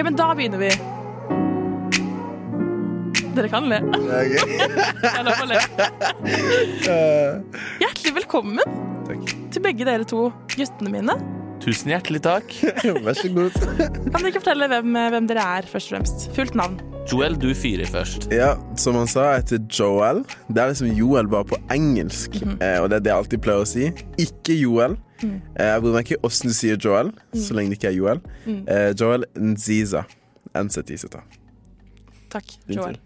Ok, men da begynner vi. Dere kan le. Er. Hjertelig velkommen Takk. til begge dere to guttene mine. Tusen hjertelig takk. Vær så god. Kan dere ikke fortelle hvem, hvem dere er, først og fremst? Fullt navn. Joel, du fyrer først. Ja, som han sa, jeg heter Joel. Det er liksom Joel bare på engelsk. eh, og det er det jeg alltid pleier å si. Ikke Joel. Eh, jeg bryr meg ikke åssen du sier Joel, så lenge det ikke er Joel. Eh, Joel Nziza. NZIZA. Takk, Din Joel.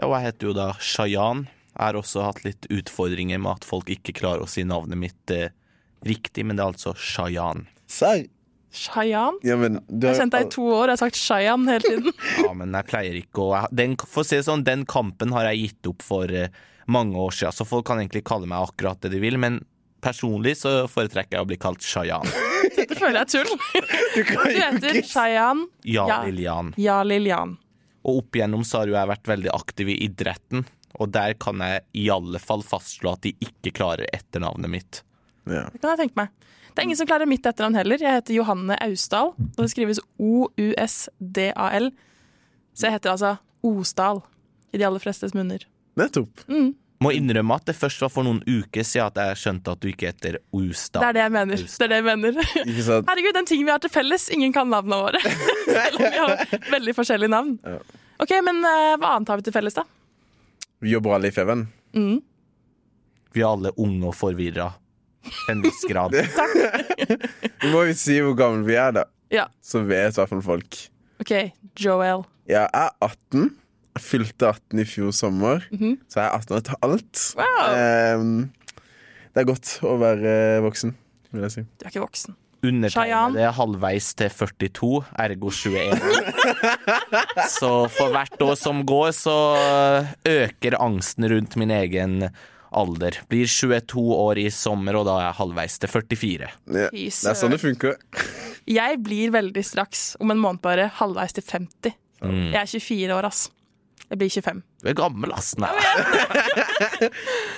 Ja, og jeg heter jo da Shayan. Jeg har også hatt litt utfordringer med at folk ikke klarer å si navnet mitt eh, riktig, men det er altså Shayan. Serr? Shayan. Ja, men du Jeg har kjent deg i to år, jeg har sagt Shayan hele tiden. Ja, men jeg pleier ikke å den, For å si det sånn, den kampen har jeg gitt opp for eh, mange år siden, så folk kan egentlig kalle meg akkurat det de vil, men personlig så foretrekker jeg å bli kalt Shayan. Dette føler jeg er tull. Du kan Du heter Shayan Ja, Ja. Lillian. Ja Lilian. Og opp igjennom så har jo jeg vært veldig aktiv i idretten, og der kan jeg i alle fall fastslå at de ikke klarer etternavnet mitt. Ja. Det kan jeg tenke meg. Det er ingen som klarer mitt etternavn heller. Jeg heter Johanne Austdal, og det skrives O-U-S-D-A-L. Så jeg heter altså Osdal i de aller flestes munner. Nettopp. Må innrømme at det først var for noen uker siden at jeg skjønte at du ikke heter Det Ostad. er det jeg mener. Det er det jeg mener. Ikke sant? Herregud, den ting vi har til felles. Ingen kan navnene våre. Selv om vi har veldig forskjellige navn. Ja. Ok, men uh, hva annet har vi til felles, da? Vi jobber alle i Feven. Mm. Vi er alle unge og forvirra. En viss grad. Vi må jo si hvor gamle vi er, da. Ja, Så vet i hvert fall folk. OK. Joel. Jeg er 18. Jeg fylte 18 i fjor sommer, så jeg er 18 etter alt. Wow. Um, det er godt å være voksen, vil jeg si. Du er ikke voksen. Undertegnede er halvveis til 42, ergo 21. Så for hvert år som går, så øker angsten rundt min egen alder. Blir 22 år i sommer, og da er jeg halvveis til 44. Ja, det er sånn det funker. Jeg blir veldig straks, om en måned bare, halvveis til 50. Mm. Jeg er 24 år, ass. Jeg blir 25. Du er gammel, ass. Nei.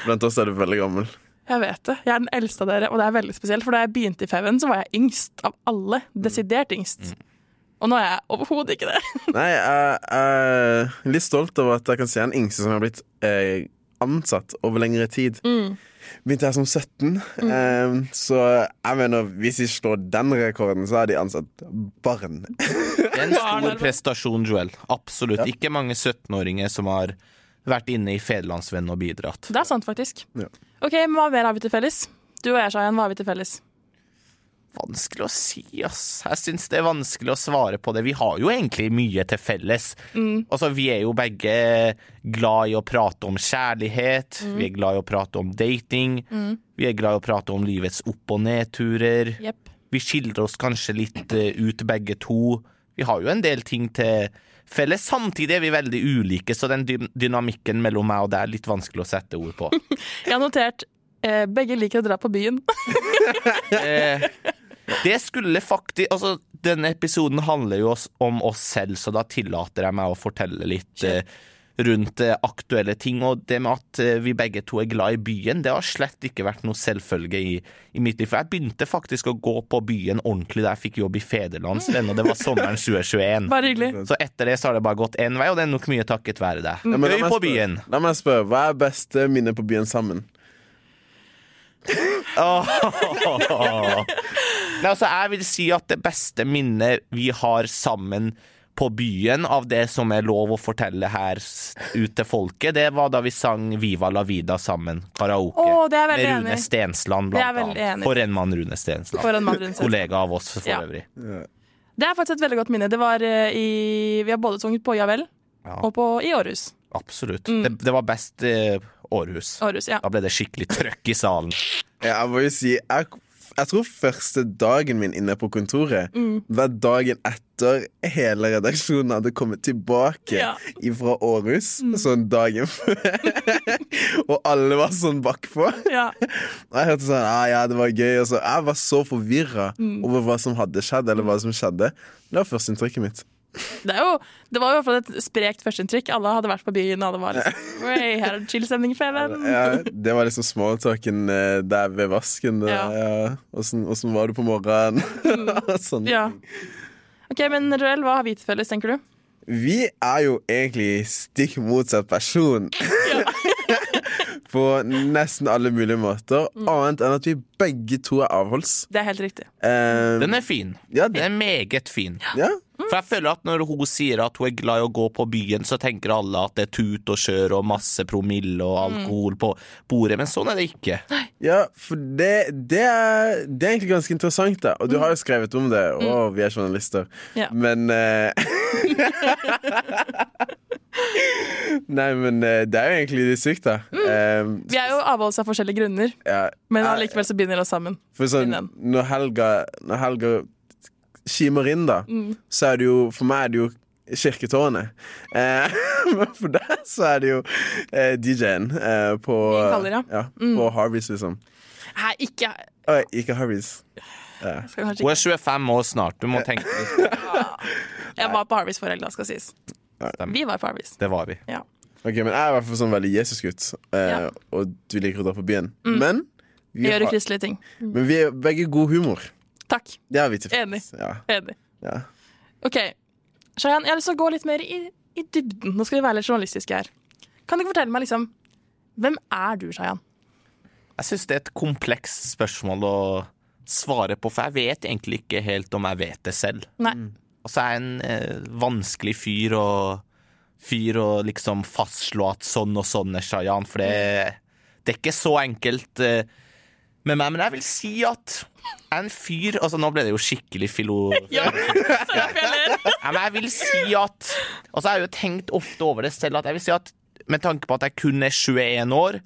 Blant oss er du veldig gammel. Jeg vet det. Jeg er den eldste av dere, og det er veldig spesielt. For da jeg begynte i Feven, så var jeg yngst av alle. Desidert yngst. Og nå er jeg overhodet ikke det. Nei, jeg er litt stolt over at jeg kan se en yngste som har blitt eh, ansatt over lengre tid. Begynte jeg som 17, eh, så jeg mener hvis de slår den rekorden, så har de ansatt barn. Det er en stor prestasjon, Joel. Absolutt. Ikke mange 17-åringer som har vært inne i Federlandsvennen og bidratt. Det er sant, faktisk. Ja. Ok, men Hva mer har vi til felles? Du og jeg, Shayan, hva har vi til felles? Vanskelig å si, ass. Jeg syns det er vanskelig å svare på det. Vi har jo egentlig mye til felles. Altså, vi er jo begge glad i å prate om kjærlighet. Vi er glad i å prate om dating. Vi er glad i å prate om livets opp- og nedturer. Yep. Vi skildrer oss kanskje litt eh, ut begge to. Vi har jo en del ting til felles. Samtidig er vi veldig ulike, så den dynamikken mellom meg og deg er litt vanskelig å sette ord på. Jeg har notert eh, begge liker å dra på byen. Eh, det skulle faktisk Altså, denne episoden handler jo om oss selv, så da tillater jeg meg å fortelle litt eh, rundt eh, aktuelle ting. Og det med at eh, vi begge to er glad i byen, det har slett ikke vært noe selvfølge i, i mitt liv. For jeg begynte faktisk å gå på byen ordentlig da jeg fikk jobb i Federlandsvenn, og det var sommeren 2021. Bare hyggelig. Så etter det så har det bare gått én vei, og det er nok mye takket være deg. Ja, men la Gøy meg på spørre- byen. La meg spørre, hva er beste minne på byen sammen? Nei, altså, jeg vil si at det beste minnet vi har sammen på byen av det som er lov å fortelle her ut til folket, det var da vi sang Viva la vida sammen, karaoke. oh, det er jeg veldig med Rune enig i. Stensland, blant annet. For en mann, Rune Stensland. For en mann Rune Stensland. Kollega av oss for Ja. øvrig. Det er faktisk et veldig godt minne. Det var eh, i Vi har både sunget på Javel Ja. og på, i Århus. Absolutt. Mm. Det, det var best eh, Århus. Århus, ja. Da ble det skikkelig trøkk i salen. Ja, jeg må jo si jeg, jeg tror første dagen min inne på kontoret Mm. var dagen etter hele redaksjonen hadde kommet tilbake Ja. fra Århus. Sånn dagen før. og alle var sånn bakpå. ja. Og jeg hørte sånn ah, Ja, det var gøy. Og så, jeg var så forvirra Mm. over hva som hadde skjedd, eller hva som skjedde. Det var førsteinntrykket mitt. Det, er jo, det var jo i hvert fall et sprekt førsteinntrykk. Alle hadde vært på byen, og alle var liksom Oi, her er det chill stemning i Feven. Ja, det var liksom småtalken eh, der ved vasken. Det, Ja. ja. Åssen, var du på morgenen? sånn. Ja. Ok, men Joel, hva har vi til felles, tenker du? Vi er jo egentlig stikk motsatt person. Ja. På nesten alle mulige måter. Annet enn at vi begge to er avholds. Det er helt riktig. Um, Den er fin. ja, Den er meget fin. ja. For jeg føler at når hun sier at hun er glad i å gå på byen, så tenker alle at det er tut og kjør og masse promille og alkohol på bordet, men sånn er det ikke. ja for det, det, er, det er egentlig ganske interessant, da. Og du har jo skrevet om det, og vi er journalister. Ja. Men uh... Nei, men eh, det er jo egentlig litt sykt, da. Eh, Vi er jo avholds av forskjellige grunner, ja, men allikevel så binder det oss sammen. For sånn, når helga, når helga kimer inn, da, Mm. så er det jo For meg er det jo kirketårnet. Eh, men for deg så er det jo eh, DJ-en eh, på kaller, ja. Mm. På Harveys, liksom. Nei, ikke Oi, ikke Harveys. Ja. Hun er 25 år snart, du må tenke litt. Jeg var på Harveys for helga, skal sies. Vi var på Harveys. Det var vi. Ok, Men jeg er i hvert fall sånn veldig Jesusgutt, eh, Ja. og du liker å dra på byen. Men Vi vi, gjør har, kristelige ting. men vi er begge god humor. Takk. Det er vi til Enig. Ja, Enig. ja. OK. Shayan, jeg har lyst til å gå litt mer i, i dybden. Nå skal vi være litt journalistiske her. Kan du ikke fortelle meg liksom Hvem er du, Shayan? Jeg syns det er et komplekst spørsmål å svare på, for jeg vet egentlig ikke helt om jeg vet det selv. Nei. Og så er jeg en eh, vanskelig fyr å Fyr å liksom fastslå at sånn og sånn er Shayan, for det, det er ikke så enkelt eh, med meg. Men jeg vil si at jeg er en fyr Altså, nå ble det jo skikkelig filo... Ja. Ja, men jeg vil si at Altså, jeg har jo tenkt ofte over det selv, at jeg vil si at med tanke på at jeg kun er 21 år,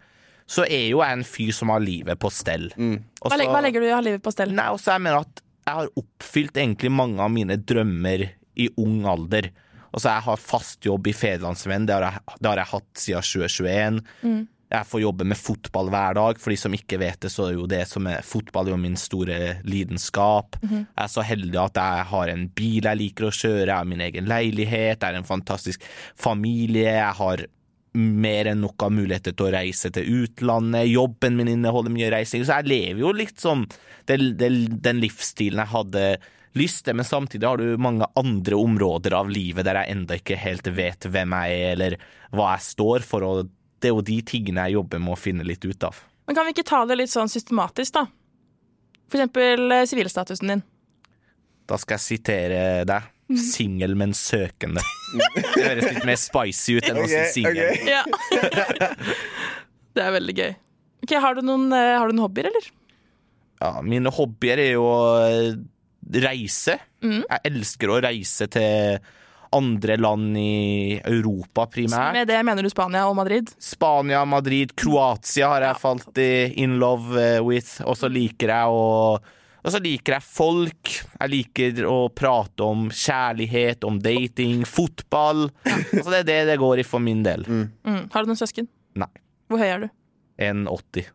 så er jo jeg en fyr som har livet på stell. Og Hva, legger, hva legger du i å ha livet på stell? Nei, også jeg mener at jeg har oppfylt egentlig mange av mine drømmer i ung alder. Altså, jeg har fast jobb i Federlandsvennen, det, det har jeg hatt siden 2021. Jeg får jobbe med fotball hver dag. For de som ikke vet det, så er jo det som er fotball er jo min store lidenskap. Jeg er så heldig at jeg har en bil jeg liker å kjøre, jeg har min egen leilighet, jeg er en fantastisk familie, jeg har mer enn nok av muligheter til å reise til utlandet. Jobben min inneholder mye reising, så jeg lever jo litt som den, den, den livsstilen jeg hadde lyst til, men samtidig har du mange andre områder av livet der jeg enda ikke helt vet hvem jeg er, eller hva jeg står for, og det er jo de tingene jeg jobber med å finne litt ut av. Men kan vi ikke ta det litt sånn systematisk, da? For eksempel eh, sivilstatusen din. Da skal jeg sitere deg. Singel, men søkende. Det høres litt mer spicy ut enn å si singel. Ja. det er veldig gøy. Ok, Har du noen, eh, har du noen hobbyer, eller? Ja, mine hobbyer er jo å eh, reise. Jeg elsker å reise til andre land i Europa primært. Med det mener du Spania og Madrid? Spania, Madrid, Kroatia har jeg Ja, falt in love eh, with. Og så liker jeg å og så liker jeg folk. Jeg liker å prate om kjærlighet, om dating, fotball. Altså det er det det går i for min del. Mm. Har du noen søsken? Nei. Hvor høy er du? 1,80.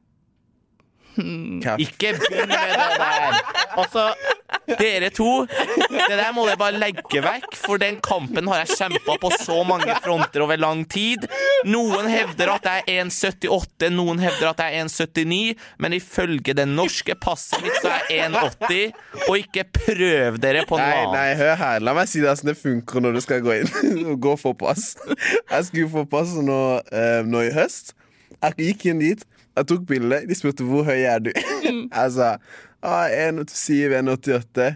Hmm. Ikke begynn med det der! Altså, dere to, det der må dere bare legge vekk, for den kampen har jeg kjempa på så mange fronter over lang tid. Noen hevder at jeg er 1,78, noen hevder at jeg er 1,79, men ifølge det norske passet mitt så er jeg 1,80, og ikke prøv dere på noe annet. nei, nei, hør her. La meg si deg hvordan det funker når du skal gå inn og gå for pass. Jeg skulle få pass nå, eh, nå i høst. Jeg gikk inn dit, jeg tok bilde. De spurte hvor høy er du. Jeg sa ah, 1,87, 1,88.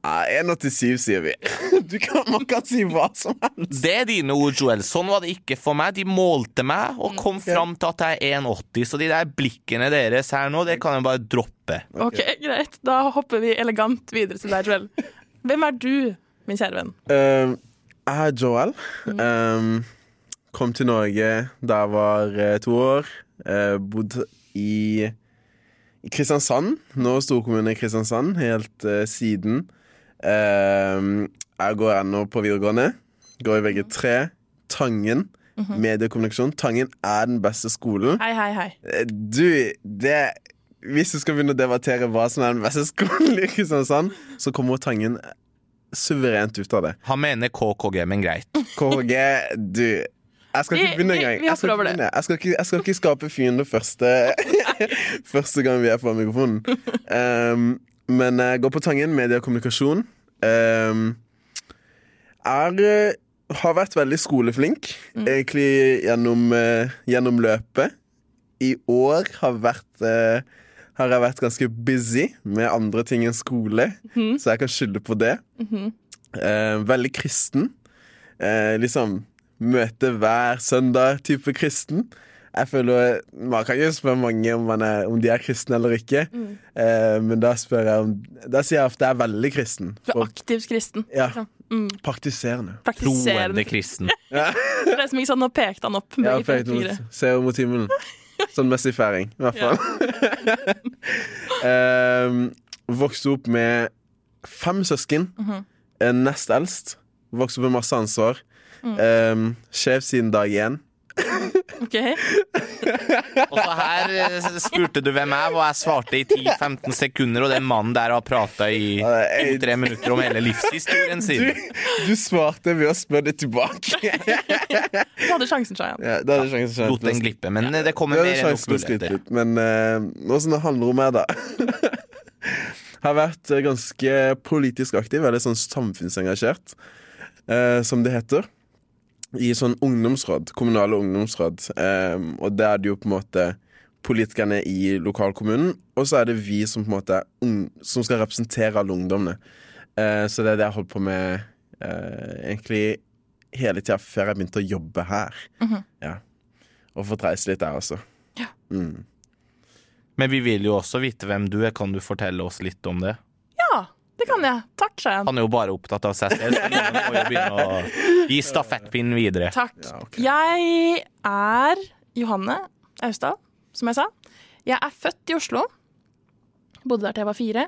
Ah, 1,87, sier vi. Du kan, man kan si hva som helst. Det er dine ord, Joel. Sånn var det ikke for meg. De målte meg og kom fram til at jeg er 1,80, så de der blikkene deres her nå, det kan jeg bare droppe. Ok, Greit, da hopper vi elegant videre til deg, Joel. Hvem er du, min kjære venn? Uh, jeg er Joel. Um, kom til Norge da jeg var eh, to år. Uh, bodde i, i Kristiansand. Nå storkommune Kristiansand, helt uh, siden. Uh, jeg går ennå på videregående. Går i VG3. Tangen. Mediekommunikasjon. Tangen er den beste skolen. Hei, hei, hei. Eh, Du, det Hvis du skal begynne å debattere hva som er den beste skolen i Kristiansand, så kommer Tangen suverent ut av det. Han mener KKG, men greit. KKG, du Jeg skal ikke begynne engang. Jeg skal ikke. Jeg skal ikke, jeg skal ikke skape fiender første Første gang vi er på mikrofonen. Um, men jeg går på Tangen, media og kommunikasjon. Um, er eh, har vært veldig skoleflink, egentlig gjennom, uh, gjennom løpet. I år har, vært, uh, har jeg vært ganske busy med andre ting enn skole, så jeg kan skylde på det. Eh, veldig kristen. Liksom møte hver søndag-type kristen. Jeg føler, Man kan jo spørre mange om, man er, om de er kristne eller ikke, eh, men da spør jeg om Da sier jeg ofte jeg er veldig kristen. Du er aktivt kristen. ja, Mm. praktiserende. Troende kristen. Det er som ikke sånn, Nå pekte han opp. med Ja, pekte mot, ser mot himmelen. Sånn messig-feiring, i hvert fall. Ehm, vokste opp med fem søsken. Mm -hmm. nest eldst. Vokste opp med masse ansvar. Mm. Um, Sjef siden dag én. Ok, Og så her eh, spurte du hvem jeg er, og jeg svarte i 10-15 sekunder, og den mannen der har prata i det to-tre minutter om hele livshistorien sin. du svarte ved å spørre det tilbake. Du hadde sjansen, Shayan. ja, da hadde sjansen Shayan. Lot den glippe, men det kommer mer enn nok muligheter. men uh, åssen det handler om meg, da Har vært eh, ganske politisk aktiv, veldig sånn samfunnsengasjert, uh, som det heter. I sånn ungdomsråd, kommunale ungdomsråd. Eh, og det er det jo på en måte politikerne i lokalkommunen, og så er det vi som på en måte ung, som skal representere alle ungdommene. Eh, så det er det jeg holdt på med eh, egentlig hele tida før jeg begynte å jobbe her. Ja. Og fått reise litt der også. Ja. Mm. Men vi vil jo også vite hvem du er. Kan du fortelle oss litt om det? Kan jeg. Takk, Shayan. Han er jo bare opptatt av seg selv, så noen må jo begynne å gi stafettpinnen videre. Takk. Ja, okay. Jeg er Johanne Austad, som jeg sa. Jeg er født i Oslo. Bodde der til jeg var fire.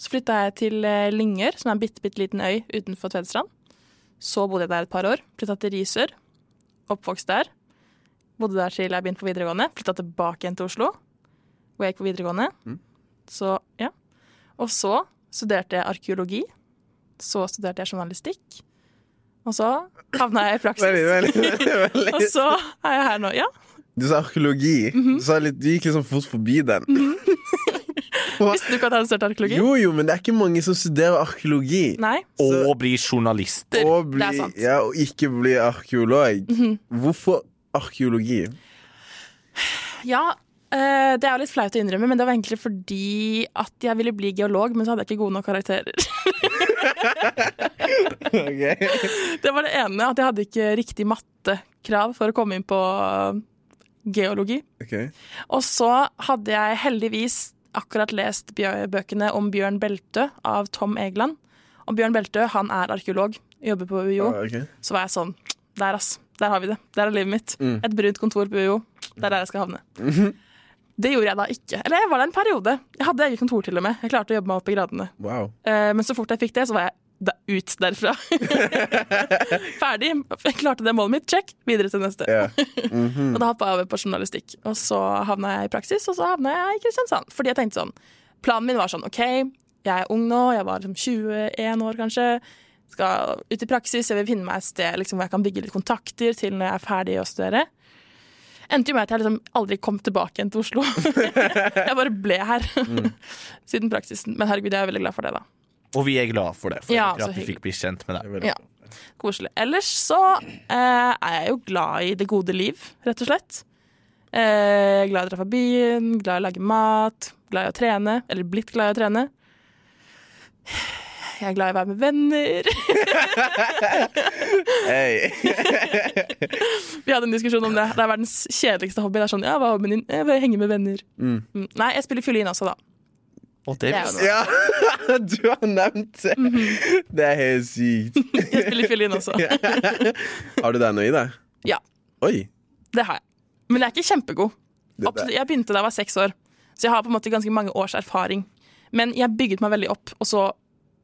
Så flytta jeg til eh, Lyngør, som er en bitte, bitte liten øy utenfor Tvedestrand. Så bodde jeg der et par år. Flytta til Risør. Oppvokst der. Bodde der til jeg begynte på videregående. Flytta tilbake igjen til Oslo, hvor jeg gikk på videregående. Så, ja. Og så studerte jeg arkeologi. Så studerte jeg journalistikk. Og så havna jeg i praksis. Veldig, veldig, veldig. Og så er jeg her nå. Ja, Du sa arkeologi. Mhm. du, sa litt, du gikk liksom fort forbi den. Visste du ikke at jeg hadde studert arkeologi? Jo, jo, men det er ikke mange som studerer arkeologi. Nei. Og bli journalister. Og, bli, Det er sant. Ja, og ikke bli arkeolog. Hvorfor arkeologi? Ja, eh, det er jo litt flaut å innrømme, men det var egentlig fordi at jeg ville bli geolog, men så hadde jeg ikke gode nok karakterer. okay. Det var det ene, at jeg hadde ikke riktig mattekrav for å komme inn på eh, geologi. Okay. Og så hadde jeg heldigvis akkurat lest bøkene om Bjørn Beltø av Tom Egeland. Og Bjørn Beltø han er arkeolog, jobber på UiO. Ah, okay. Så var jeg sånn Der, ass. Der har vi det. Der er livet mitt. Mm. Et brunt kontor på UiO. Det er der jeg skal havne. Det gjorde jeg da ikke. Eller jeg var der en periode. Jeg hadde eget kontor til og med. Jeg klarte å jobbe meg opp i gradene. Wow. Eh, men så fort jeg fikk det, så var jeg da, ut derfra. Ferdig. Jeg klarte det målet mitt. Check. Videre til neste. Yeah. Mm -hmm. Og da hoppa jeg over på journalistikk. Og så havna jeg i praksis, og så havna jeg i Kristiansand. Fordi jeg tenkte sånn Planen min var sånn OK, jeg er ung nå, jeg var liksom 21 år kanskje. Skal ut i praksis, jeg vil finne meg et sted liksom, hvor jeg kan bygge litt kontakter til når jeg er ferdig å studere. Endte jo med at jeg liksom aldri kom tilbake igjen til Oslo. jeg bare ble her siden praksisen. Men herregud, jeg er veldig glad for det, da. Og vi er glad for det, for Ja, at vi fikk bli kjent med deg. Ja, koselig. Ellers så eh, er jeg jo glad i det gode liv, rett og slett. Eh, glad i å dra fra byen, glad i å lage mat, glad i å trene. Eller blitt glad i å trene. Jeg er glad i å være med venner. Hey. Vi hadde en diskusjon om det. Det er verdens kjedeligste hobby. Det er sånn, ja, hva er hobbyen din? Jeg vil henge med venner. Mm. Mm. Nei, jeg spiller fiolin også, da. Og det er noe. Ja, du har nevnt det! Mhm. Det er helt sykt. Jeg spiller fiolin også. Har du deg noe i deg? Ja, Oi. det har jeg. Men jeg er ikke kjempegod. Absolutt. Jeg begynte da jeg var seks år, så jeg har på en måte ganske mange års erfaring. Men jeg bygget meg veldig opp, og så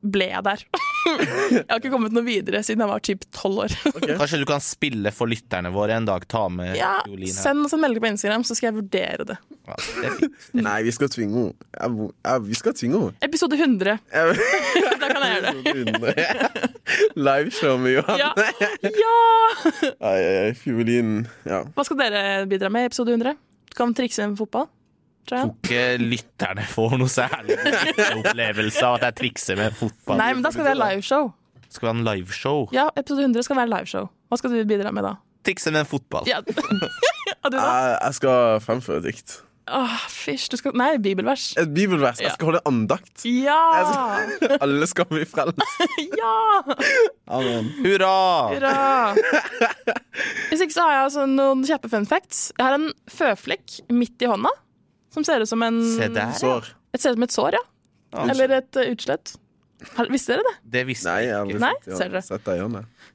ble jeg der. jeg har ikke kommet noe videre siden jeg var typ tolv år. Kanskje du kan spille for lytterne våre en dag? Ta med ja, fiolin her. send oss en melding på Instagram, så skal jeg vurdere det. Ja, det det. Nei, vi skal tvinge henne. Ja, vi skal tvinge henne. Episode 100. Da kan jeg gjøre det. Liveshow med Johan. Ja. ja! Fiolinen. Ja. Hva skal dere bidra med i episode 100? Du kan trikse med fotball. Ryan? Ikke lytterne får noe særlig opplevelse av at jeg trikser med fotball. Nei, men da skal vi ha liveshow. Skal vi ha en liveshow? Ja, episode 100 skal være liveshow. Hva skal du bidra med da? Trikse med fotball. Ja. Du da? Jeg, skal fremføre et dikt. Åh, fysj. Du skal Nei, bibelvers. Et bibelvers. Jeg skal holde andakt. Ja! Alle skal bli frelst. Ja! Amen. Hurra! Hurra! Hvis ikke så har jeg altså noen kjappe fun facts. Jeg har en føflekk midt i hånda. Som ser ut som en Se der. Sår. Et ser ut som et sår, ja. Ja. Eller et uh, utslett. Har, visste dere det? Det visste Nei, jeg har ikke. aldri Nei, sett, ser dere. sett deg gjøre det.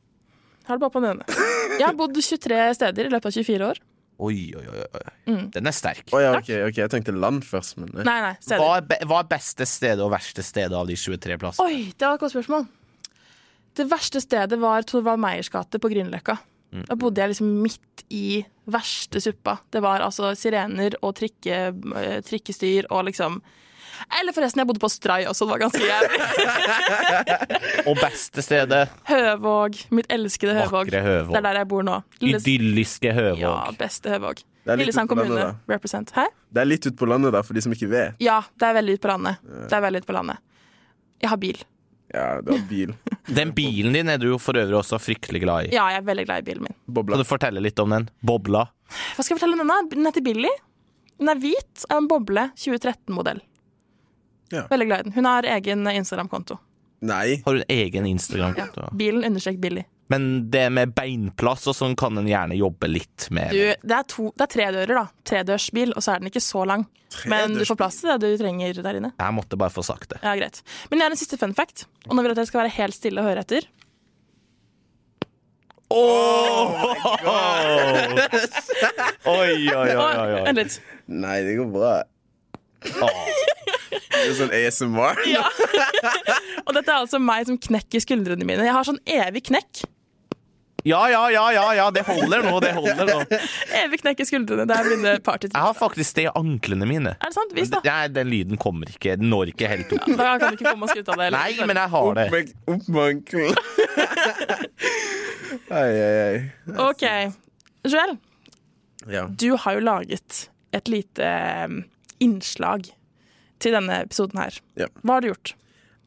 Har det bare på den ene. Jeg har bodd 23 steder i løpet av 24 år. Oi, oi, oi. Mm. Den er sterk. Oh, ja, ok, ok, jeg tenkte land først, men. Nei, nei, steder. Hva er, be hva er beste stedet og verste stedet av de 23 plassene? Oi, det var et godt spørsmål. Det verste stedet var Torvald Meyers gate på Grünerløkka. Mm. Da bodde jeg liksom midt i verste suppa. Det var altså sirener og trikke, eh, trikkestyr og liksom Eller forresten, jeg bodde på Stray også, det var ganske jævlig. Og beste stedet? Høvåg. Mitt elskede Høvåg. Høvåg. Det er der jeg bor nå. Lille, Idylliske Høvåg. ja, beste Høvåg. Lillesand ut på landet, kommune. Represent. Hæ? Det er litt ut på landet, da, for de som ikke vet. Ja, det er veldig ute på landet. Det er veldig ute på landet. Jeg har bil. Ja, det var bil. Den bilen din er du jo for øvrig også fryktelig glad i. Ja, jeg er veldig glad i bilen min. Kan du fortelle litt om den? Bobla? Hva skal jeg fortelle om denne? Den heter Billy. Den er hvit, er en boble, 2013-modell. Ja. Veldig glad i den. Hun har egen Instagram-konto. Nei. Har hun egen Instagram? Ja. Bilen understrek Billy. Men det med beinplass og sånn kan en gjerne jobbe litt med. Du, det er, to, det er tre dører, da. Tredørsbil, og så er den ikke så lang. Men du får plass til det du trenger der inne. Jeg måtte bare få sagt det. Ja, greit. Men jeg har en siste fun fact, og nå vil jeg at dere skal være helt stille og høre etter. Oi, oi, oi, oi, oi. Vent litt. Nei, det går bra. Oh. Det er sånn ASMR. Ja. og dette er altså meg som knekker skuldrene mine. Jeg har sånn evig knekk. Ja, ja, ja, ja, ja, det holder nå, det holder nå. Evig knekk i skuldrene. Det er mine party Jeg har faktisk det i anklene mine. Er det sant? Vis, da. Nei, den lyden kommer ikke. Den når ikke helt opp. Da kan du ikke komme oss ut av det. eller? Nei, men jeg har det. opp med ankelen. Ai, ai, ai. OK. Joel, Ja. du har jo laget et lite innslag til denne episoden her. Ja. Hva har du gjort?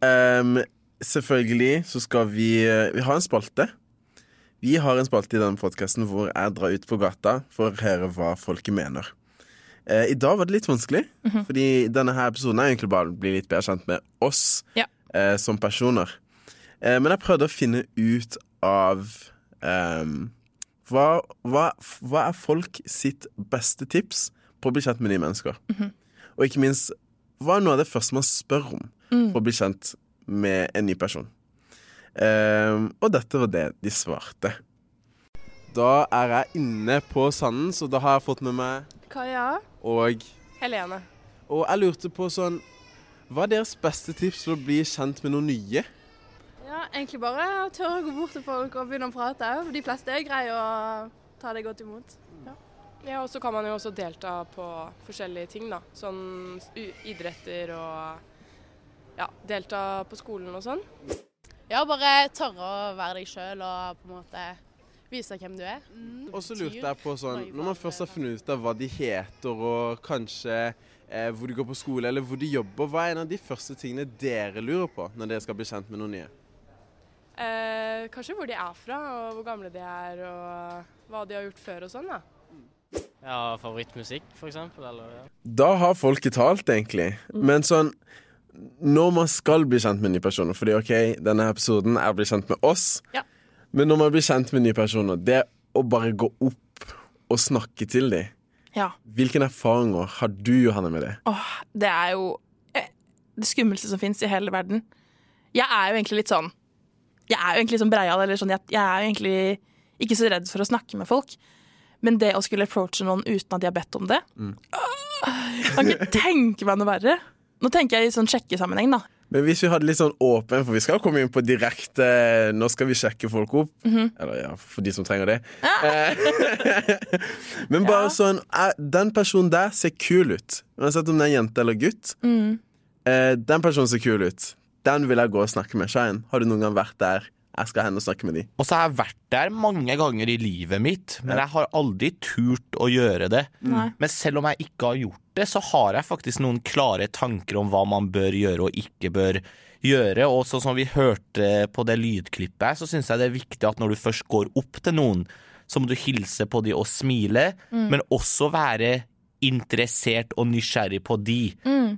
Um, selvfølgelig så skal vi eh, Vi har en spalte. Vi har en spalte i denne podkasten hvor jeg drar ut på gata for å høre hva folket mener. Eh, I dag var det litt vanskelig, fordi denne her episoden er egentlig bare å bli litt bedre kjent med oss Ja. eh, som personer. Eh, men jeg prøvde å finne ut av ehm, hva, hva, hva er folk sitt beste tips på å bli kjent med nye mennesker? Og ikke minst, hva er noe av det første man spør om for å bli kjent med en ny person? Ehm, og dette var det de svarte. Da er jeg inne på sanden, så da har jeg fått med meg Kaja. og Helene. Og jeg lurte på sånn Hva er deres beste tips for å bli kjent med noen nye? Ja, egentlig bare å tørre å gå bort til folk og begynne å prate. De fleste er greie å ta det godt imot. Ja, og så kan man jo også delta på forskjellige ting, da. Sånn idretter og ja, delta på skolen og sånn. Ja, bare tørre å være deg sjøl og på en måte vise hvem du er. Og så lurte jeg på sånn Når man først har funnet ut av hva de heter, og kanskje eh, hvor de går på skole, eller hvor de jobber, hva er en av de første tingene dere lurer på når dere skal bli kjent med noen nye? Eh, kanskje hvor de er fra, og hvor gamle de er, og hva de har gjort før og sånn, da. Ja, favorittmusikk, for eksempel, ja. Da har folket talt, egentlig. Men sånn Når man skal bli kjent med nye personer Fordi ok, denne episoden er å bli kjent med oss. Ja. Men når man blir kjent med nye personer, det å bare gå opp og snakke til dem Ja. Hvilke erfaringer har du, Johanne, med det? Åh, det er jo eh, det skummelste som fins i hele verden. Jeg er jo egentlig litt sånn Jeg er jo egentlig sånn breial, eller sånn jeg, jeg er jo egentlig ikke så redd for å snakke med folk. Men det å skulle approache noen uten at de har bedt om det Åh, Jeg kan ikke tenke meg noe verre. Nå tenker jeg i sånn sjekkesammenheng, da. Men hvis vi hadde litt sånn åpen, for vi skal komme inn på direkte Nå skal vi sjekke folk opp. Eller ja, for de som trenger det. Eh, Men bare Ja. sånn eh, Den personen der ser kul ut. Uansett om det er jente eller gutt. Mm. Den personen ser kul ut. Den vil jeg gå og snakke med. Shine, har du noen gang vært der jeg skal hen og snakke med de. Og så har jeg vært der mange ganger i livet mitt, men jeg har aldri turt å gjøre det. Nei. Men selv om jeg ikke har gjort det, så har jeg faktisk noen klare tanker om hva man bør gjøre og ikke bør gjøre. Og sånn som vi hørte på det lydklippet, så syns jeg det er viktig at når du først går opp til noen, så må du hilse på de og smile, men også være interessert og nysgjerrig på de.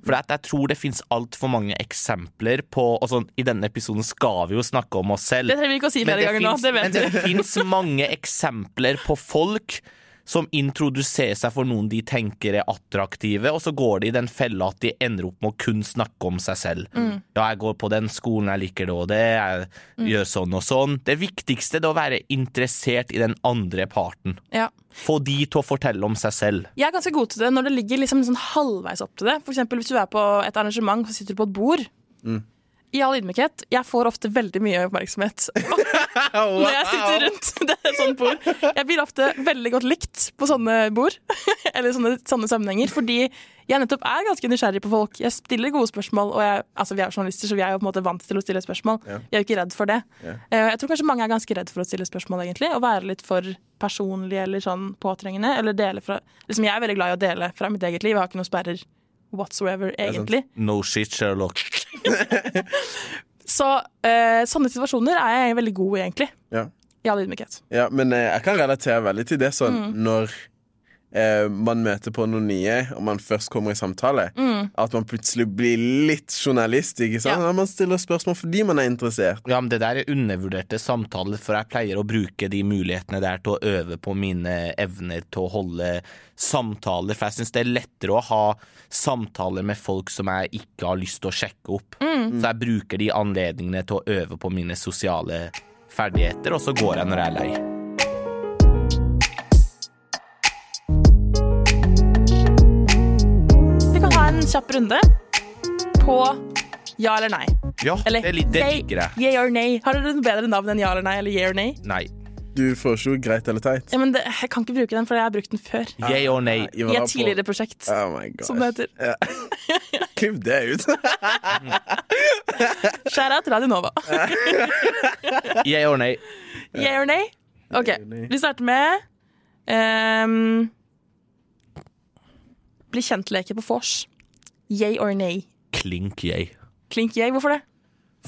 For jeg tror det fins altfor mange eksempler på altså, I denne episoden skal vi jo snakke om oss selv. Det trenger vi ikke å si flere ganger nå, det men vet men det fins mange eksempler på folk som introduserer seg for noen de tenker er attraktive, og så går de i den fella at de ender opp med å kun snakke om seg selv. Mm. Ja, jeg går på den skolen, jeg liker det og det, jeg gjør sånn og sånn. Det viktigste er å være interessert i den andre parten. Ja. Få de til å fortelle om seg selv. Jeg er ganske god til det når det ligger liksom sånn halvveis opp til det. For eksempel hvis du er på et arrangement og sitter du på et bord. I all ydmykhet, jeg får ofte veldig mye oppmerksomhet når jeg sitter rundt det er sånt bord. Jeg blir ofte veldig godt likt på sånne bord, eller sånne, sånne sammenhenger, fordi jeg nettopp er ganske nysgjerrig på folk. Jeg stiller gode spørsmål, og jeg, altså vi er journalister, så vi er jo på en måte vant til å stille spørsmål. Ja. Jeg er jo ikke redd for det. Ja. Eh, Jeg tror kanskje mange er ganske redd for å stille spørsmål, egentlig, og være litt for personlig eller sånn påtrengende, eller dele fra liksom Jeg er veldig glad i å dele fra mitt eget liv, jeg har ikke noen sperrer whatsoever, sant. egentlig. No shit, Sherlock. Så eh, sånne situasjoner er jeg veldig god i, egentlig. Ja. I all ydmykhet. Ja, men eh, jeg kan relatere veldig til det sånn Mm. når eh, man møter på noen nye, og man først kommer i samtale, at man plutselig blir litt journalist. ikke sant? Mm. Ja. Man stiller spørsmål fordi man er interessert. Ja, men Det der er undervurderte samtaler, for jeg pleier å bruke de mulighetene der til å øve på mine evner til å holde samtaler. For jeg syns det er lettere å ha samtaler med folk som jeg ikke har lyst til å sjekke opp. Så jeg bruker de anledningene til å øve på mine sosiale ferdigheter, og så går jeg når jeg er lei. Kjapp runde på ja eller nei. Ja, Eller det, det liker jeg. Yeah or nay. Har dere noe bedre navn enn ja eller nei? Eller yeah or nay? Nei. Du foreslo greit eller teit. Ja, men det, Jeg kan ikke bruke den, for jeg har brukt den før. Yeah or nay. I et tidligere prosjekt, Oh my god. som det heter. Ja. Klipp det ut. Skjær til Radio Nova. yeah or nay. Yeah or nay? OK, vi starter med um, Bli kjent-leke på vors. Yay or nay? Klink yay. Klink yay, hvorfor det?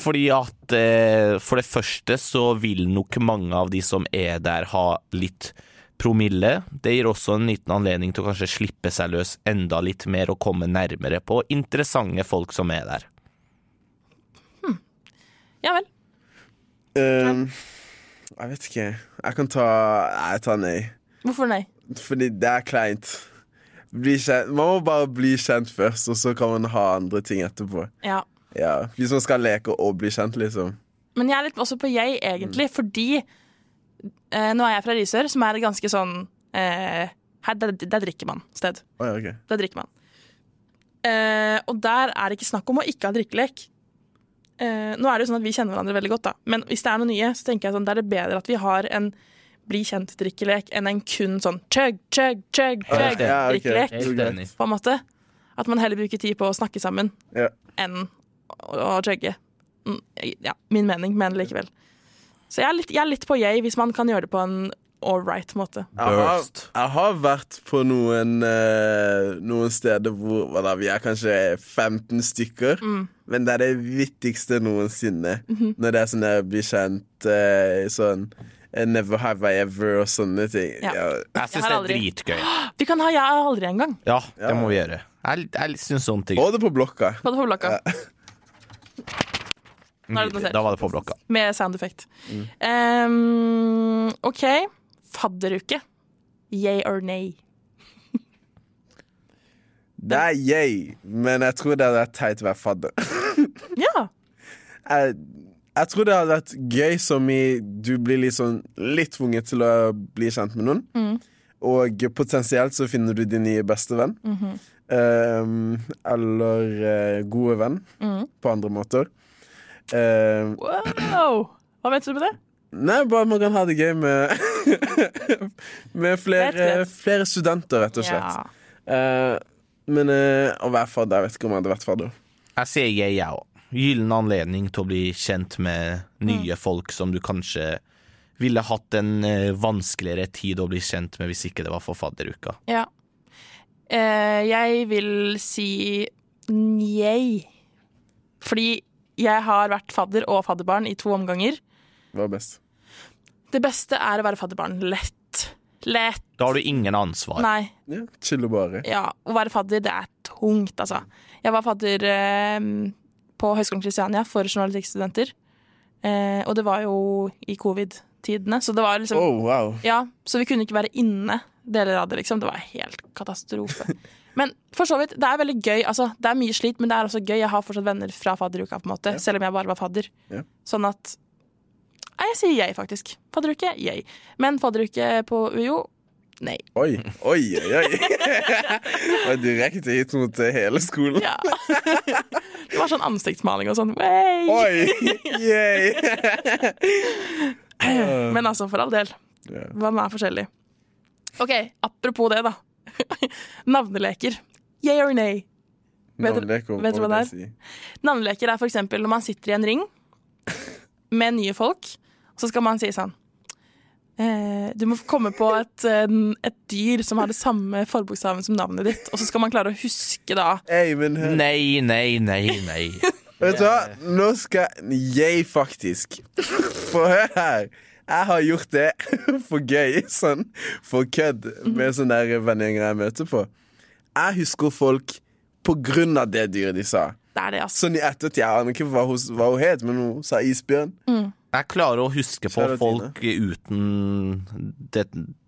Fordi at eh, for det første så vil nok mange av de som er der ha litt promille. Det gir også en liten anledning til å kanskje slippe seg løs enda litt mer og komme nærmere på interessante folk som er der. Ja vel. Um, jeg vet ikke. Jeg kan ta jeg tar nei. Hvorfor nei? Fordi det er kleint. Man må bare bli kjent først, og så kan man ha andre ting etterpå. Ja. Ja, Hvis man skal leke og bli kjent, liksom. Men jeg er litt også på jeg, egentlig, fordi eh, nå er jeg fra Risør, som er et ganske sånn eh, her, der, der drikker man sted. Oh, ja, ok. Der drikker man. Eh, og der er det ikke snakk om å ikke ha drikkelek. Eh, nå er det jo sånn at vi kjenner hverandre veldig godt, da. men hvis det er noen nye, så tenker jeg sånn, det er det bedre at vi har en bli kjent-drikkelek enn en kun sånn chug, chug, chug, chug ja, okay. drikkelek. På en måte. At man heller bruker tid på å snakke sammen Ja. enn å, å chugge. Mm, Ja, min mening, men likevel. Så jeg er litt, jeg er litt på yay hvis man kan gjøre det på en all right måte. Jeg har, jeg har vært på noen, uh, noen steder hvor hva da, vi er kanskje 15 stykker. Mm. Men det er det viktigste noensinne. Mhm. Når det er sånn jeg blir kjent uh, sånn Never have I ever og sånne ting. Ja. Jeg syns det er aldri- dritgøy. Vi kan ha jeg aldri en gang. Ja, Ja. det må vi gjøre. Jeg, jeg syns sånne ting Både på blokka. Både på blokka. Da var det på blokka. Med sound effect. Mm. Um, OK. Fadderuke. Yay or nay? Det er yay, men jeg tror det hadde vært teit å være fadder. Ja. jeg, jeg tror det hadde vært gøy som i du blir sånn litt tvunget til å bli kjent med noen. Mm. Og potensielt så finner du din nye bestevenn. -hmm. Um, eller eh, gode venn Mm. på andre måter. Um, Wow! Hva mente du med det? nei, bare man kan ha det gøy med Med flere, flere studenter, rett og slett. Ja. Eh, men eh, å være fadder Jeg vet ikke om jeg hadde vært fadder. Jeg sier jeg, jeg òg. Gyllen anledning til å bli kjent med nye folk som du kanskje ville hatt en eh, vanskeligere tid å bli kjent med hvis ikke det var for fadderuka. Ja. Eh, jeg vil si njei. Fordi jeg har vært fadder og fadderbarn i to omganger. Hva er best? Det beste er å være fadderbarn. Lett. Lett. Da har du ingen ansvar. Nei. Ja, Chill og bare. Ja, å være fadder, det er tungt, altså. Jeg var fadder eh, på Høgskolen Kristiania for journalistikkstudenter. Eh, og det var jo i covid-tidene, så det var liksom Oh, wow. Ja, så vi kunne ikke være inne deler av det, liksom. Det var helt katastrofe. Men for så vidt, det er veldig gøy. Altså, det er mye slit, men det er også gøy. Jeg har fortsatt venner fra fadderuka, på en måte, selv om jeg bare var fadder. Ja. Sånn at Nei, jeg sier jeg, faktisk. Fadderuke, jeg. Men fadderuke på UiO, nei. Oi, oi, oi. oi. Det var direkte hit mot eh, hele skolen. Ja. Det var sånn ansiktsmaling og sånn. Wey! Oi! yeah. Men altså, for all del. Man er forskjellig? OK, apropos det, da. Navneleker. Yay or nay? Vet vet du hva det er? Navneleker er for eksempel når man sitter i en ring med nye folk, så skal man si sånn Du må komme på et, eh, et dyr som har det samme forbokstaven som navnet ditt, og så skal man klare å huske da Amen. Nei, nei, nei, nei. Vet du hva? Nå skal jeg faktisk Få høre her. Jeg har gjort det for gøy, sånn for kødd, med sånne vennegjenger jeg møter på. Jeg husker folk på grunn av det dyret de sa. Det er det, altså. Sånn i ettertid. Jeg aner ikke hva hun, hva hun het, men hun sa isbjørn. Jeg klarer å huske på folk uten det,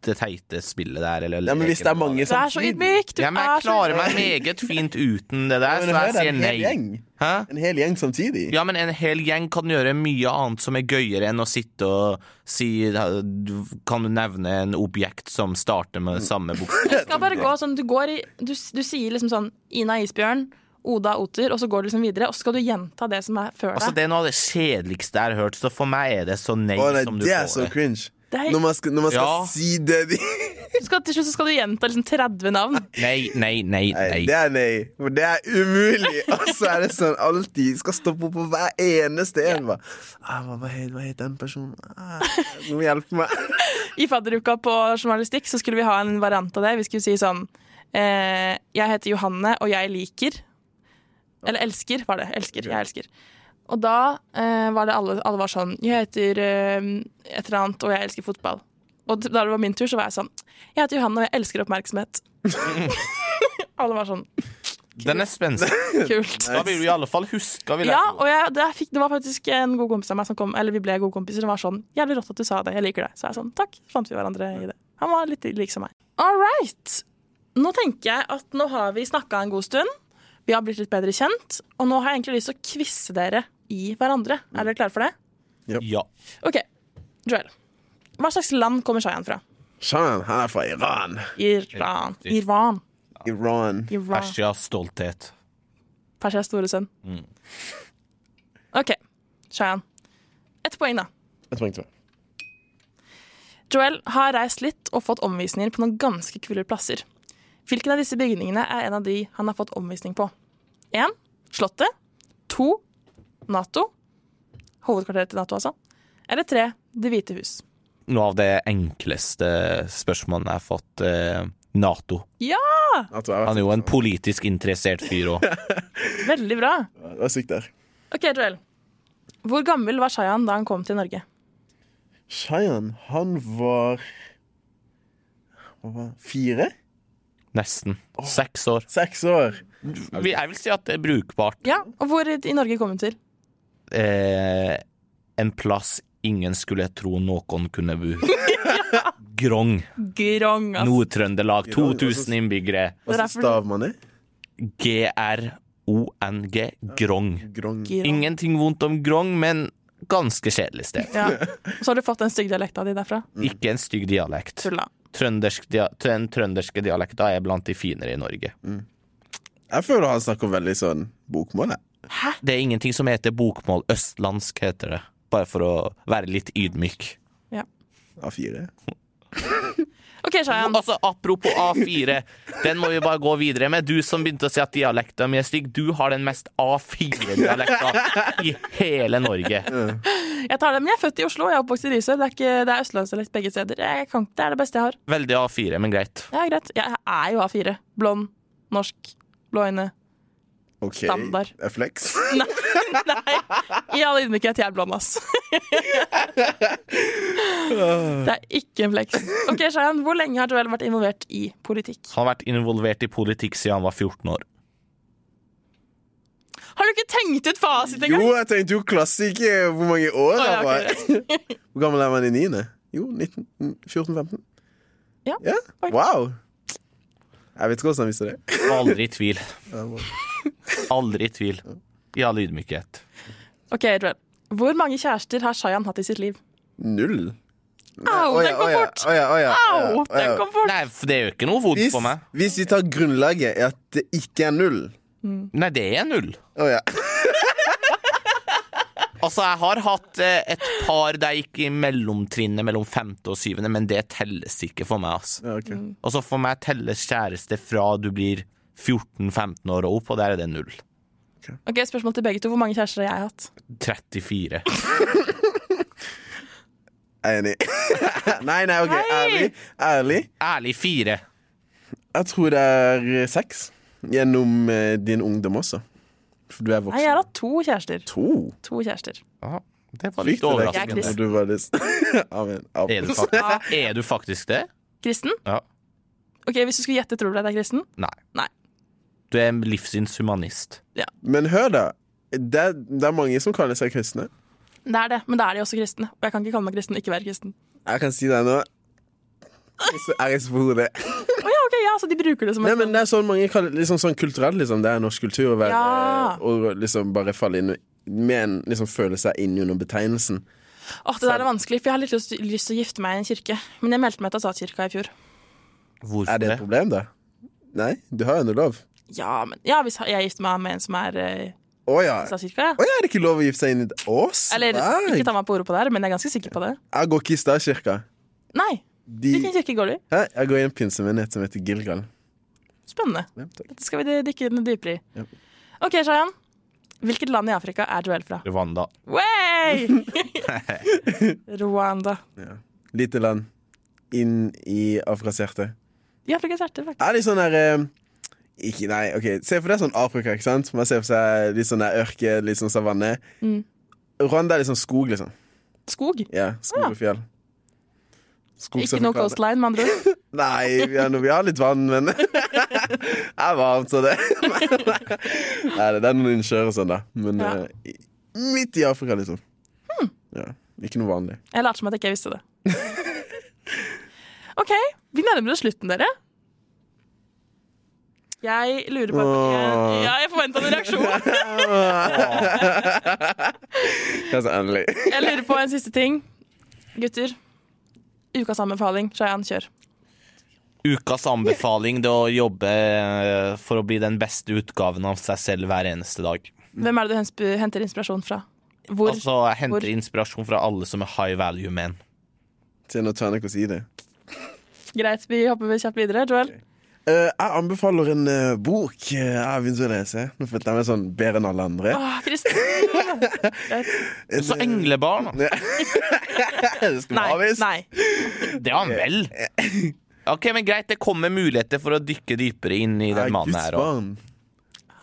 det teite spillet der. Eller Ja, men hvis det er mange Du er så ydmyk! Ja, men er Jeg klarer meg meget fint uten det der, Ja, så jeg er sier en nei. Hæ? En hel gjeng samtidig. Ja, men en hel gjeng kan gjøre mye annet som er gøyere enn å sitte og si Kan du nevne en objekt som starter med samme bokstav? Du skal bare gå sånn, du, går i, du, du sier liksom sånn Ina Isbjørn, Oda Oter, og så går du liksom videre, og så skal du gjenta det som er før Altså, deg. Det er noe av det kjedeligste jeg har hørt, så for meg er det så nei oh, nei, som du det er får så det. cringe. Det er- Når man skal, når man skal Ja. si det de skal, til slutt så skal du gjenta liksom 30 navn. Nei, nei, nei, Nei, nei. det er nei. For det er umulig. Og så er det sånn alltid Skal stoppe opp på hver eneste en. Ja. ah, hva, hva, het, hva het den personen? Ah, må hjelpe meg. I fadderuka på journalistikk så skulle vi ha en variant av det. Vi skulle si sånn eh, Jeg heter Johanne, og jeg liker Eller elsker, var det. Elsker. Jeg elsker. Og da eh, var det alle, alle var sånn Jeg heter eh, et eller annet, og jeg elsker fotball. Og da det var min tur, så var jeg sånn Jeg heter Johanne, og jeg elsker oppmerksomhet. alle var sånn Den er spenstig. Kult. Da vil du i alle fall huske. Ja, og jeg, det, fikk, det var faktisk en god kompis av meg som kom, eller vi ble gode kompiser, som var sånn Jævlig rått at du sa det, jeg liker det. Så jeg sånn, takk. Fant vi hverandre i det. Han var litt lik som meg. All right. Nå tenker jeg at nå har vi snakka en god stund. Vi har blitt litt bedre kjent, og nå har jeg egentlig lyst til å quize dere i hverandre. Er dere klare for det? Ja. OK. Joel. Hva slags land kommer Shayan fra? Shayan, han er fra Iran. Iran. Iran. Iran. Iran. Persias stolthet. Persias store sønn. OK. Shayan. Ett poeng, da. Et poeng til. Joel har reist litt og fått omvisninger på noen ganske kule plasser. Hvilken av disse bygningene er en av de han har fått omvisning på? 1. Slottet. 2. Nato. Hovedkvarteret til Nato, altså. Eller 3. Det hvite hus. Noe av det enkleste spørsmålet jeg har fått. Eh, Nato. Ja! Han er jo en politisk interessert fyr òg. Veldig bra. Det var sykt der. OK, Joel. Hvor gammel var Shayan da han kom til Norge? Shayan, han var Hva var? Fire? Nesten. Seks år. Seks år. Vi- Jeg vil si at det er brukbart. Ja, og hvor i Norge kom hun til? Eh, en plass ingen skulle tro noen kunne bo. Grong. Grong, altså. Nord-Trøndelag. 2000 innbyggere. Hva Det er stav man i? G-r-o-n-g. Grong. Grong. Grong. Ingenting vondt om Grong, men ganske kjedelig sted. Ja. Så har du fått den stygge dialekta di derfra. Ikke en stygg dialekt. Tulla. Trøndersk dia den trønderske dialekta er blant de finere i Norge. Jeg føler han snakker veldig sånn bokmål. jeg. Det er ingenting som heter bokmål. Østlandsk heter det. Bare for å være litt ydmyk. Ja. A4. OK, Shayan. Altså, Apropos A4, den må vi bare gå videre med. Du som begynte å si at dialekta mi er stygg, du har den mest A4-dialekta i hele Norge. Jeg tar det, men jeg er født i Oslo, jeg er oppvokst i Risør. Det er, ikke, det er østlandsdialekt begge steder. Kan, det er det beste jeg har. Veldig A4, men greit. Ja, greit. Jeg er jo A4. Blond, norsk, blå øyne. OK. Standard. Er flex. Nei, i all ydmykhet, jeg er blond, ass. Det er ikke en flex. Ok, Shayan, Hvor lenge har Joel vært involvert i politikk? Han har vært involvert i politikk siden han var 14 år. Har du ikke tenkt ut fasit engang? Jo, jeg tenkte jo klassiker hvor mange år han ja, var. Hvor gammel er man i niende? Jo, 19, 14-15. Ja, faktisk. Wow. Jeg vet ikke hvordan han visste det. Aldri i tvil. Aldri i tvil. I all ydmykhet. Ok, Joel. Hvor mange kjærester har Shayan hatt i sitt liv? Null. Au, den kom fort! Au, ja. den kom fort! Nei, for det er jo ikke noe vondt for meg. hvis vi tar grunnlaget er at det ikke er null Nei, det er null. Oh, ja. Altså, jeg har hatt eh, et par der jeg gikk i mellomtrinnet mellom femte og syvende, men det telles ikke for meg. Altså. ja ok. Altså, for meg telles kjæreste fra du blir 14-15 år og opp, og der er det null. Ok, Spørsmål til begge to. Hvor mange kjærester har jeg hatt? 34. Jeg er enig. nei, nei, OK. Hei! Ærlig. Ærlig. Ærlig fire. Jeg tror det er eh, seks. Gjennom eh, din ungdom også. For du er Nei, jeg har hatt to kjærester. To? To kjærester. Aha. det var litt det. overraskende. Jeg du var Amen. Er du, faktisk, er du faktisk det? Kristen? Ja. Ok, Hvis du skulle gjette, tror du at jeg er kristen? Nei. Nei. Du er livssynshumanist. livssynshumanist. Men hør, da. Det er, det er mange som kaller seg kristne. Det er det, men da er de også kristne. Og jeg kan ikke kalle meg kristen og ikke være kristen. Jeg kan si deg nå. Så er jeg på hodet. Oh, ja, ok, ja, Så de bruker det som Nei, men det er sånn mange kaller liksom sånn kulturelt. Liksom. Det er norsk kultur å være Ja. Og liksom bare falle inn med en liksom føle seg inn under betegnelsen. Åh, Det der er vanskelig, for jeg har litt lyst, lyst til å gifte meg i en kirke. Men jeg meldte meg til statskirka i fjor. Hvorfor Er det det? et problem, da? Nei, du har jo noe lov. Ja, men ja, hvis jeg gifter meg med en som er eh, Å statskirka, ja. Å ja, er det ikke lov å gifte seg inn i oss? Eller Nei. ikke ta meg på ordet på det her, men jeg er ganske sikker på det. Jeg går ikke i statskirka. Nei. De, Hvilken kirke går du i? Hæ? Jeg går i en pinsemenighet som heter Gilgal. Spennende. Ja. Dette skal vi dykke inn dypere i. Ja. OK, Shayan. Hvilket land i Afrika er Joel fra? Rwanda. Way! Rwanda. Ja. Lite land inn i Afrikas hjerte. I Afrikas hjerte, faktisk. Er det sånn der eh, ikke, Nei, ok Se for deg sånn Afrika, ikke sant? Man ser for seg litt sånn der ørke, litt sånn savanne. Mm. Rwanda er litt sånn skog, liksom. Skog. Ja, skog og fjell. Skog Ikke noe coastline, med andre ord. Nei, vi har, vi har litt vann, men Det er varmt, så det Nei, det er noen innsjøer og sånn, da. Men Ja. uh, midt i Afrika, liksom. Ja, ikke noe vanlig. Jeg lærte som at jeg ikke visste det. OK, vi nærmer oss slutten, dere. Jeg lurer på. Ja, jeg forventa en reaksjon. Altså, endelig. Jeg lurer på en siste ting. Gutter. Ukas anbefaling. Shayan, kjør. Ukas anbefaling det å jobbe eh, for å bli den beste utgaven av seg selv hver eneste dag. Hvem er det du henter inspirasjon fra? Hvor? Altså, jeg henter Hvor? inspirasjon fra alle som er high value men. Til nå tør jeg ikke å si det. Greit, vi hopper kjapt videre. Joel? Eh, jeg anbefaler en eh, bok eh, jeg har begynt å lese. Nå følte jeg meg sånn bedre enn alle andre. Åh. En, Så eh, englebarn. da. det skal Nei. være nei. Det har han vel. Ok, men Greit, det kommer muligheter for å dykke dypere inn i den mannen her. Og. barn.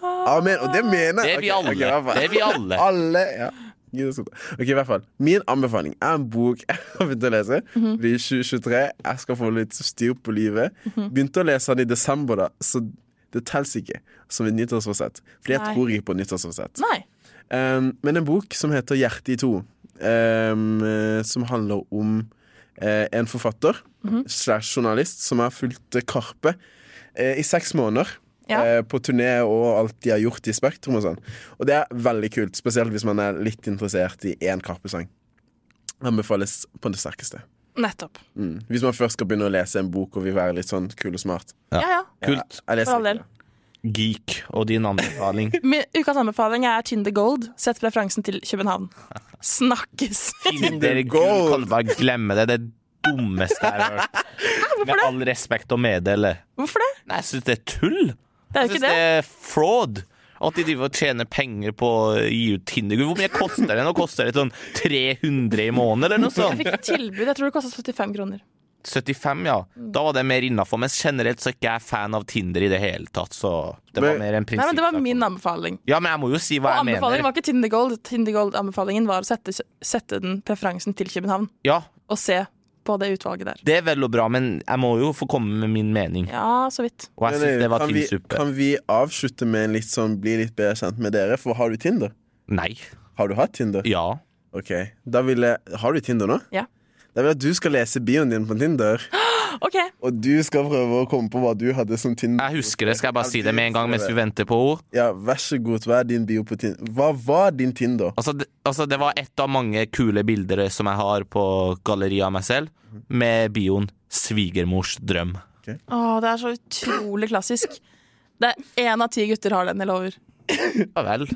Amen. Og det mener Det jeg. er vi alle. Okay, okay. Det er vi alle. alle ja. Ok, i hvert fall Min anbefaling er en bok jeg har begynt å lese. Mhm. Fordi 2023 jeg skal få litt styr på livet. Mhm. Begynte å lese den i desember, da så det teller ikke som et nyttårsforsett. Fordi jeg Nei. tror ikke på nyttårsforsett. Um, men en bok som heter 'Hjertet i to', um, eh, som handler om uh, en forfatter Mhm. slash journalist som har fulgt eh, Karpe uh, i seks måneder. Ja. eh, på turné og alt de har gjort i Spektrum og sånn. Og det er veldig kult, spesielt hvis man er litt interessert i én Karpe-sang. Anbefales på det sterkeste. Nettopp. Mm. Hvis man først skal begynne å lese en bok og vil være litt sånn kul og smart. Ja. Ja, ja. Kult. Ja, For all del. Geek og din anbefaling. Min ukas anbefaling er Tinder Gold, sett referansen til København. Snakkes! Tinder Gold. Kan du bare glemme det. Det er dummeste jeg har hørt. Med all respekt å meddele. Hvorfor det? Nei, jeg syns det er tull. Det er Jeg jo ikke det det. er fraud. At de driver og tjener penger på å gi ut Tinder. Hvor mye koster det? Nå koster det sånn 300 i måneden, eller noe Jeg fikk tilbud. Jeg tror det kosta 75 kroner. 75, ja. Da var det mer innafor. Mens generelt så er ikke jeg fan av Tinder i det hele tatt, så det var mer en Nei, men Det var min anbefaling. Ja, men jeg må jo si Og hva jeg anbefalingen mener. var ikke Tinder Gold. Tinder Gold-anbefalingen var å sette, sette den preferansen til København Ja, og se på det utvalget der. det er vel og bra, men jeg må jo få komme med min mening. Ja, så vidt. Og jeg syns det var kan, tynn vi, suppe. kan vi avslutte med en litt sånn bli litt bedre kjent med dere? For har du Tinder? Nei. Har du hatt Tinder? Ja. Ok, da vil jeg Har du Tinder nå? Ja. Da vil jeg at du skal lese bioen din på Tinder, OK. og du skal prøve å komme på hva du hadde som Tinder. Jeg husker det. Skal jeg bare si det med en gang mens vi venter på ord? Ja, vær så god. Hva er din bio på Tinder? Hva var din Tinder? Altså, det, altså, det var et av mange kule bilder som jeg har på galleriet av meg selv, med bioen 'Svigermors drøm'. Åh, det er så utrolig klassisk. Det er én av ti gutter har den, jeg lover. Ja vel.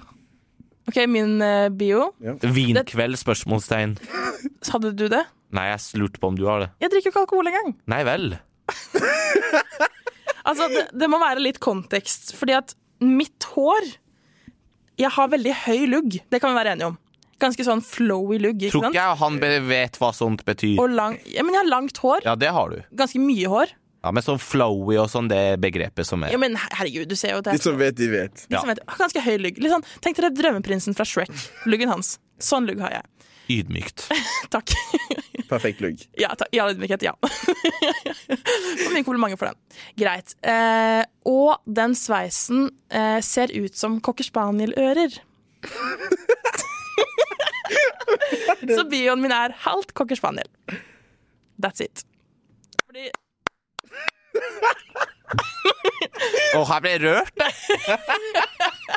OK, min eh, bio. Vinkveld? spørsmålstegn. Hadde du det? Nei, jeg lurte på om du har det. Jeg drikker jo ikke alkohol engang. Nei vel. Altså, det, det må være litt kontekst, fordi at mitt hår Jeg har veldig høy lugg, det kan vi være enige om. Ganske sånn flowy lugg, ikke Tror sant? ikke jeg han be- vet hva sånt betyr. Og lang, ja, men jeg har langt hår. Ja, det har du. Ganske mye hår. Ja, Men sånn flowy og sånn, det begrepet som er Ja, men herregud, du ser jo det. De som vet, de vet. De som vet, har ganske høy lugg. Litt sånn, tenk dere drømmeprinsen fra Shrek. Luggen hans. Sånn lugg har jeg. ydmykt. Takk. Perfekt lugg. Ja, takk. ja ydmykhet, ja. Og mye komplimenter for den. Greit. Eh, og den sveisen eh, ser ut som cocker spaniel-ører. Så bioen min er halvt cocker spaniel. That's it. Fordi Og her ble jeg rørt, jeg.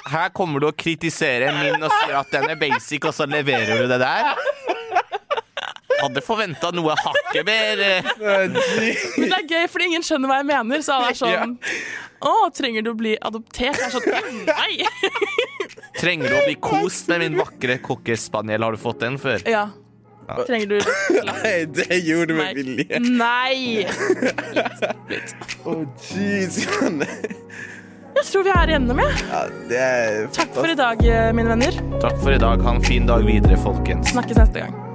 Her kommer du og kritiserer min og sier at den er basic, og så leverer du det der. Hadde forventa noe hakket mer eh, Men det er gøy, fordi ingen skjønner hva jeg mener. Så alle er sånn Å, trenger du å bli adoptert? Jeg er sånn Nei! Trenger du å bli kost med min vakre cocker spaniel? Har du fått den før? Ja. Trenger du Nei, det gjorde du med vilje. Nei! Å, jeez. Jeg tror vi er igjennom, jeg. Ja, det er Takk for i dag, mine venner. Takk for i dag. Ha en fin dag videre, folkens. Snakkes neste gang.